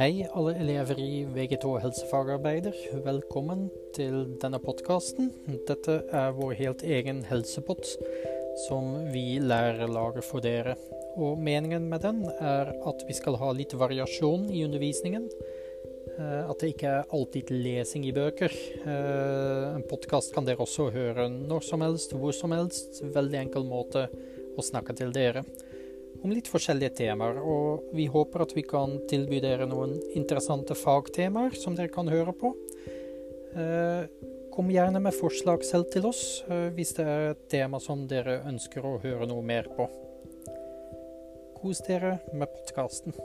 Hei, alle elever i VG2 helsefagarbeider. Velkommen til denne podkasten. Dette er vår helt egen helsepott som vi lærer lager for dere. Og meningen med den er at vi skal ha litt variasjon i undervisningen. Eh, at det ikke er alltid lesing i bøker. Eh, en podkast kan dere også høre når som helst, hvor som helst. Veldig enkel måte å snakke til dere om litt forskjellige temaer. Og vi håper at vi kan tilby dere noen interessante fagtemaer som dere kan høre på. Eh, kom gjerne med forslag selv til oss eh, hvis det er et tema som dere ønsker å høre noe mer på. Kos dere med podkasten.